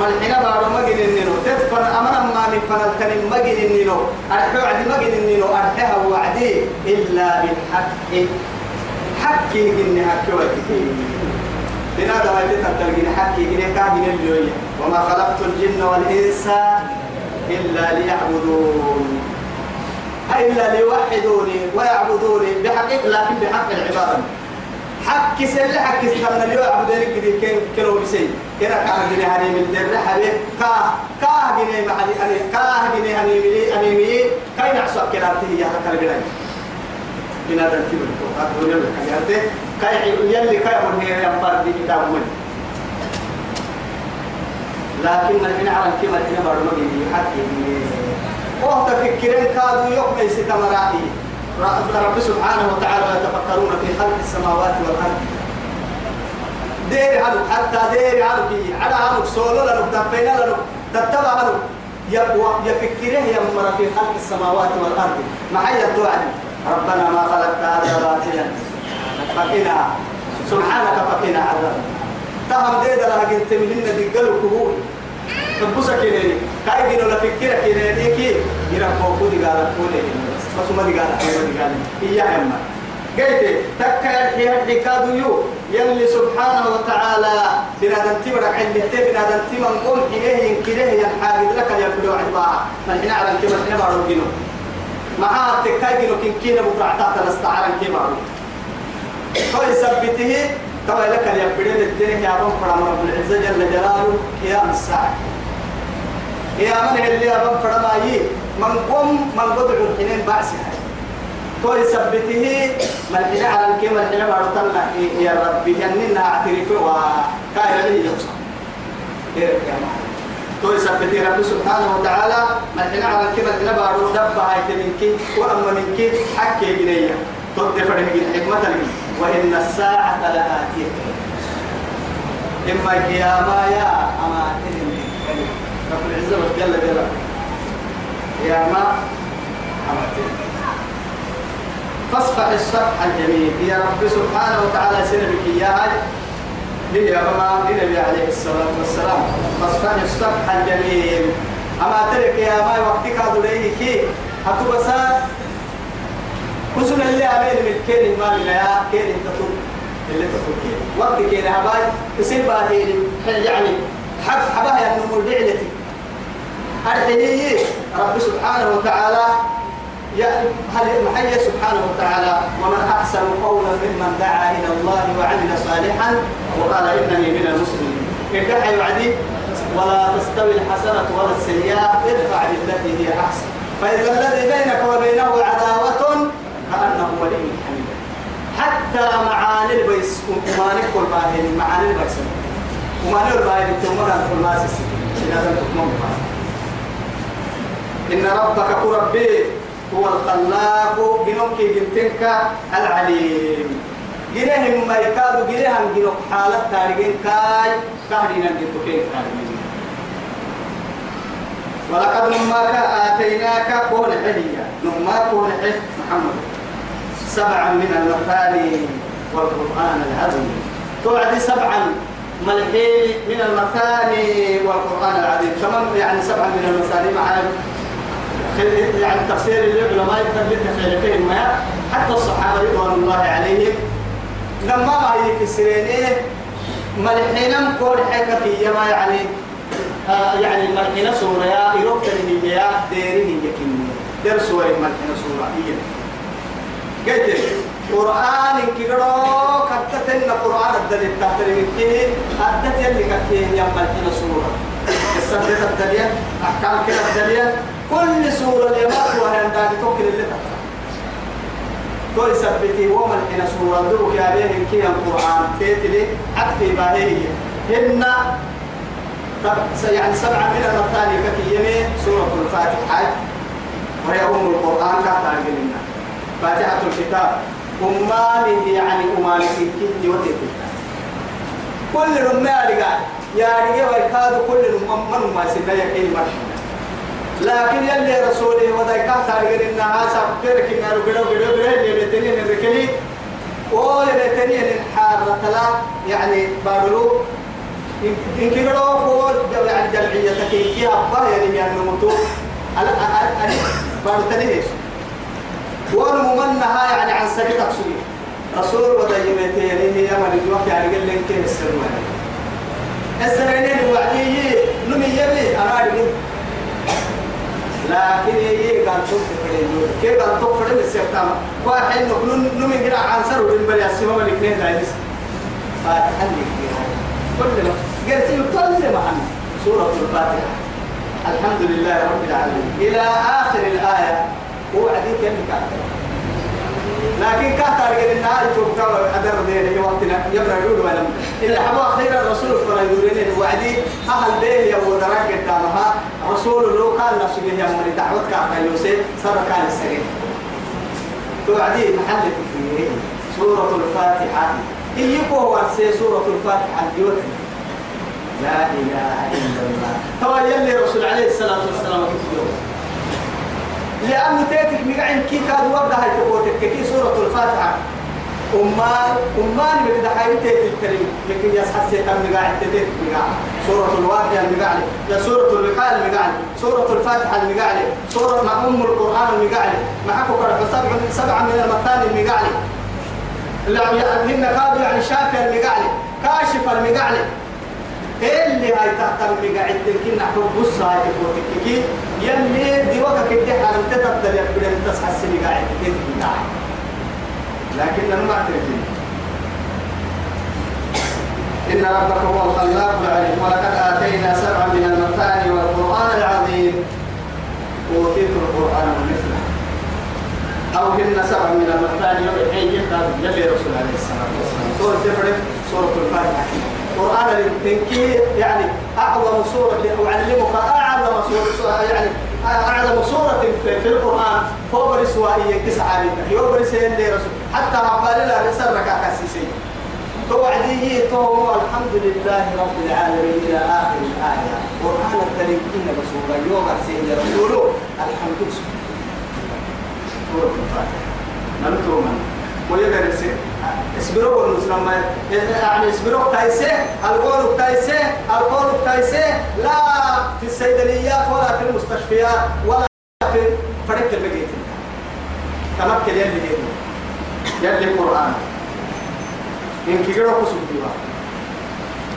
ما الحين بعد مجن النيو تدفن أمر ما من فنلتن مجن النيو أرحو عدي مجن النيو أرحها وعدي إلا بالحق. حق إن حق وكتي لماذا ما يتتبدل جن حق إن كاهن اليوم وما خلقت الجن والإنس إلا ليعبدون. إلا ليوحدوني ويعبدوني بحقيقة لكن بحق العبادة. حق سل حق سلنا اليوم عبدوني كذي كن كانوا بسي كنا كاه جنيه هني من در حبيب. كاه كاه جنيه محلي أنا كاه جنيه هني ملي أنا مي كاي نعسوا كنا تيجي يا كلا جنيه بنا دنتي بنتو أقول لك يا أنت كاي يلي كاي من هي يوم فردي كتاب من لكن الحين على كلمة هنا برمجي حق جنيه وقت فكرين كادوا يوم يسيت مرائي رب سبحانه وتعالى يتفكرون في خلق السماوات والأرض دير هلو حتى دير هلو على هلو سولو لنو دفينا لنو تتبع هلو يفكره يمر في خلق السماوات والأرض معي الدعاء ربنا ما خلقت هذا باطلا. فقنا. سبحانك فقنا عذاب. تهم ديد لها قلت منهن دقلوا كهول تبوسا كيني كاي دينو لفكرة كيني كي. يرا كوكو دي قال كولي. بس ما دي قال ما قال. هي أما. قلت تكا هي حكادو يو. يلي سبحانه وتعالى. بنادم تبرك عند تي بنادم تمن قوم إليه ينكره ينحاجد لك يبدو عدباها من حين على كما حين بارو معاه تكاي جينو كن كينا بقعتا تنستعرن كيما هو يثبته طبعا لك اليبدين الدين يا رب رب العزة جل جلاله قيام الساعة. يا من اللي أبغى فرماي من قم من قدر الحنين بعسها. تو يثبته من حين على الكلمة الحين بارتنا يا ربي جننا اعترف وكاين لي يوصل تو يثبته رب سبحانه وتعالى من حين على الكلمة الحين بارو دب هاي منك وأما منك حكي جنيا تود فرح حكمة وإن الساعة لآتية. إما قياما يا أماتين رب العزة وجل جلاله يا ما أمتين فاصفح الصفح الجميل. يا رب سبحانه وتعالى سنبك إياها. لي يا ماما لنبي عليه الصلاة والسلام. فاصفح الصفح الجميل أما ترك يا ما وقتك هذا كي هتبسا وسن اللي أمين من كين ما من يا كين تطول اللي تطول كين وقت كين هباي يصير باهين يعني. حب حبها يا نمو دعلتي الحيي رب سبحانه وتعالى هل محي سبحانه وتعالى ومن أحسن قولا ممن دعا إلى الله وعمل صالحا وقال إنني من المسلمين. ادعى يعدي ولا تستوي الحسنة ولا السيئة ادفع بالتي هي أحسن. فإذا الذي بينك وبينه عداوة كأنه ولي حميد. حتى معاني البيس ومعاني كل باهين معاني البيس. ومعاني الباهين تمرن كل ما سيسي إذا لم تكون إن ربك كربي. هو الخلاق جنوك جنتنك العليم. جنهم ما يكادوا جنهم جنوك حالة تارجين كاي كهرين جنتوكين كاي ولقد نماك آتيناك كون حليا نماك كون حل محمد. سبعا من المثاني والقرآن العظيم. توعد سبعا ملحين من المثاني والقرآن العظيم. كمان يعني سبعا من المثاني مع يعني تفسير العلماء يثبت خيرتين ما حتى الصحابة رضوان الله عليهم لما ما هي في السنين ملحين كون حكتي ما يعني آه يعني ملحين سورة يا إيروك تنهي يا ديرين يكيني دير سورة ملحين سورة؟ إيه. قلت قرآن كيرو كتتنا قرآن الدليل تحترم كيه أدت يلي يا ملحين سورة. السنة الدليل أحكام كده الدليل كل سورة اليمات وهي عندها توكل اللي كل سبتي ومن حين سورة دوك يا بيه كي القرآن تيتلي أكفي باهي هن يعني سبعة من المثاني كي يمي سورة الفاتحة وهي أم القرآن كاتب لنا فاتحة الكتاب أمانه يعني أمانه كي وتيتلي كل رمال قاعد يا رجال ويكاد كل من ما سنا يكين مرحبا لكن يلي رسولي وذاك تارجر إنها سبتر كنا رجلا رجلا رجلا اللي بتني نركلي أو اللي بتني الحارة تلا يعني بارلو. إن كنا فور يعني جمعية تكيكي أبا يعني يعني نمتو على على بارتني ممنها يعني عن سبيل تقصدي رسول وذاك يعني هي من الوقت يعني قال لك كيف السلوى السنين وعدي نمي يبي أنا أقول لكن يجي كان توك فريدو كيف توك فريدو السيرتام واحد نقول نمي جرا عنصر ودين السماء اللي كنيه دايس فاتحة كل ما قلت ما عن سورة الفاتحة. الحمد لله رب العالمين. إلى آخر الآية. هو عديد كم لكن كاتر قال إن هاي توقع أدر دين وقتنا يبرا يقول ولم إلا حبوا أخيرا الرسول فلا يدورين وعدي. أهل به يا ودرك قدامها رسول الله قال نفسه يا مري دعوت كعب يوسف صار كان السرير توعدي محل فيه سورة الفاتحة. إيكو هو سورة الفاتحة اليوم لا إله إلا الله. تو يلي رسول عليه الصلاة والسلام. لأنه تيتك مقعن كي كاد وقع هاي تقوتك كي سورة الفاتحة أمان أمان بكده حي تيتك الكريم لكن يسحس يتم مقاعد تيتك مقاعد سورة الواقع المقاعد يا سورة الوقاية المقاعد سورة الفاتحة المقاعد سورة مع أم القرآن المقاعد معكو كرة سبع سبعة من المثاني المقاعد اللي كادوا يعني شافي المقاعد كاشف المقاعد اللي هاي تحت المقاعد كنا حب بص هاي تقوتك يلي دي وقت كده حالم تتبدل يبدو أن تصحى السنة قاعد كده لكن أنا ما إن ربك هو الخلاق العليم. ولقد آتينا سبعا من المثاني والقرآن العظيم. أوتيت القرآن ومثله أو هن سبعا من المثاني. وحين يقال يلي رسول عليه الصلاة والسلام. سورة سورة الفاتحة قرآن التنكي يعني أعظم سورة أعلمك أعظم سورة يعني أعظم سورة في القرآن فوق الإسوائية تسعة منها يوبرس اللي رسول حتى عقال الله رسالك كاسسي توعديه تو الحمد لله رب العالمين إلى آخر الآية. قرآن التنكي رسول يوم سيدي رسوله الحمد لله. سورة الفاتحة. نمتو من ويدرس اسبروا والنسلم يعني اسبروا تايسه القول تايسه القول تايسه لا في الصيدليات ولا في المستشفيات ولا في فريق البيت تمكن يلي يلي قرآن إن كيرو كسبتها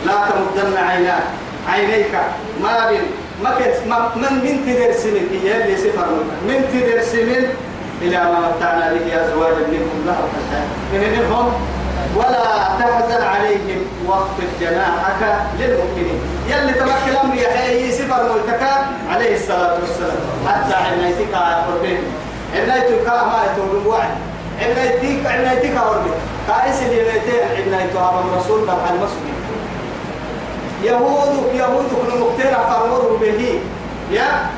لا تمدن عيناك عينيك. ما بين ما ما من من تدر سنين هي اللي سفر من تدر سنين إلى ما متعنا به أزواج منهم من منهم ولا تحزن عليهم. واخفض جناحك للمؤمنين. يلي تبارك الأمر يا حي سفر ملتكا عليه الصلاة والسلام. حتى عنايتك قربين. عنايتك ما يتوب وعد عنايتك عنايتك قربين. كايس اللي بيتين عنايتك أمام رسول الله المسلمين يهودك يهودك المقتنع فرمره به. يا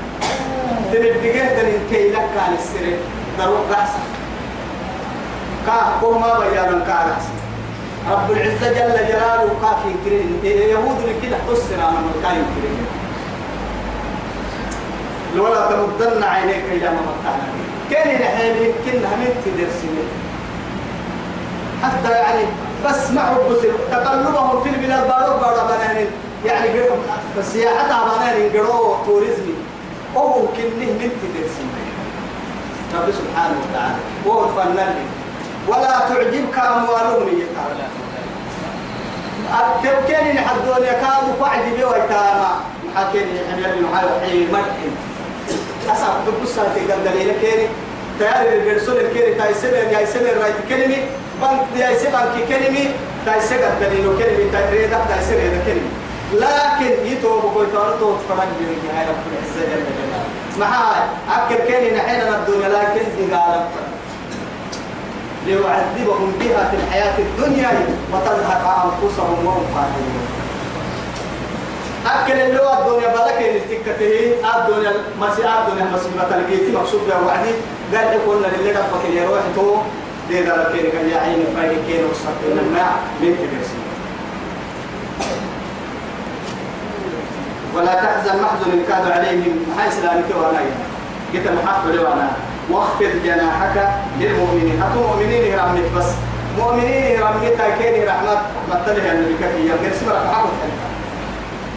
تنبقه كي لك على السرين دروك قحسا كاه كوما بيانا كارس رب العزة جل جلاله كافي كرين يهود كده تسر على مكان كرين لولا تمدن عينيك إلى ما متعنا كان نحن يمكن هم تدرسين. حتى يعني بس ما حب تقلبهم في البلاد بارو بارو بنان يعني بس هي حتى بنان يقروا توريزمي أو كنه من تدرسين. رب سبحانه وتعالى. وهو الفنان. ولا تعجبك أموالهم. يتعالى أتبكيني نحدون يكادوا قعد بيويتاما محاكيني يحمل محاكي مرحب أصعب تبصها تقدر لك كيني. تياري الرسول الكيري تاي سبر يا سبر رايت كلمة بنك يا سبر كي كلمة تاي سبر دليل كلمة تاي ريدا تاي سبر هذا كلمة لكن يتوب بقول تارتو تفرج بيجي هاي رب العزة جل جلاله. معاي أكل كيني نحن الدنيا لكن تقال ليعذبهم بها في الحياة الدنيا وتزهق أنفسهم وهم قاتلون أكل اللي هو الدنيا بلك التكته الدنيا مسي الدنيا مصيبة الجيت مقصود بها وعدي قال يقولنا للي ربك اللي يروح تو دي دار كين كان يا عيني فايد كين وصلت الماء؟ من تبرسي ولا تحزن محزن كاد عليهم حيث لا وأنا قلت محق وأنا واخفض جناحك للمؤمنين. هاتوا مؤمنين رحمت بس. مؤمنين رحمتها كين رحمت رحمت الله النبي كفي يا اسم رحمة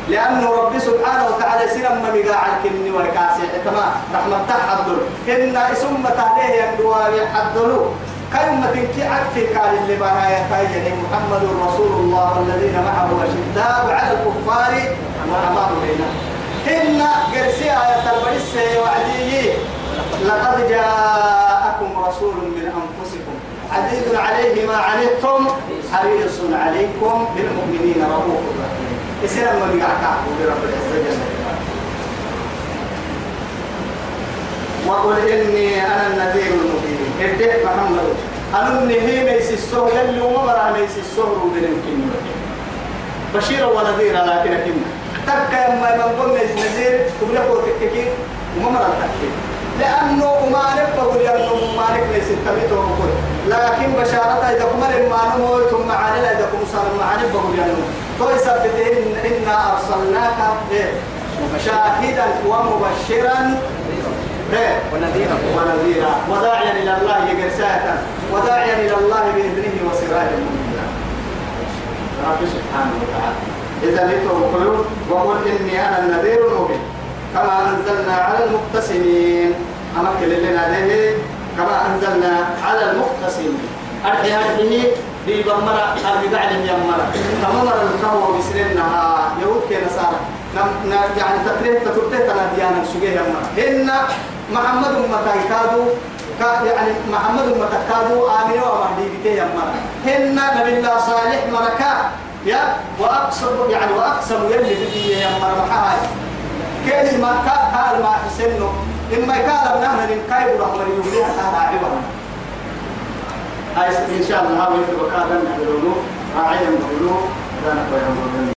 لأنه رب سبحانه وتعالى سلم ما بقى الكني والكاسي كما رحمة تحضر. إن اسم تعاليه يبدو يحضروا كلمة تنكي عكفي قال اللي بها يتايني محمد رسول الله والذين معه أشداء على الكفار وأمام بينهم إن قرسي آية البريس وعديه لقد جاءكم رسول من أنفسكم. عزيز عليه ما عنتم حريص عليكم بالمؤمنين رؤوف رحيم. يصير ما بيقعك برب العزة وقل إني أنا النذير المبين. ادعي محمد. أنا النهي ميس السهر يلي ومرا ميس السهر وبنمكن بشيرا ونذيرا لكن كنا تبقى يما يمنقل ميس نذير تبلغ تككي ومرا تككي لأنه ما نبغى لأنه ما نبغى ستميت وقول لكن بشارة إذا كمل ما نموت ثم عالنا إذا كم صار ما نبغى لأنه تو يثبتين إنا أرسلناك شاهدا ومبشرا. ونذيرا. ونذيرا. وداعيا إلى الله يقرساتا وداعيا إلى الله بإذنه وسراجا منيرا. رب سبحانه وتعالى. إذا لتوكلوا وقل إني أنا النذير المبين. كما أنزلنا على المقتسمين. أمكن لنا به كما أنزلنا على المقتسمين. أرحي أرحيه دي بمرة أرحي قاعد يمرة كما مرة الكهوة بسرنا يهود كي نصارى. نم يعني تكريه تترتيه تنا ديانا سجيه يمرة هن محمد متى كادوا يعني محمد متكادو آمين ومهدي بتي مرة هن نبي الله صالح مركا. يا وأقسم يعني وأقسم يلي بتي يا مرة محاي كيس ما قال ما حسنه. إما قال نحن نكايب رحمة يوميها تعالى إن شاء الله هذا يتبقى لنا علوم راعي المولوك كانت ويعمل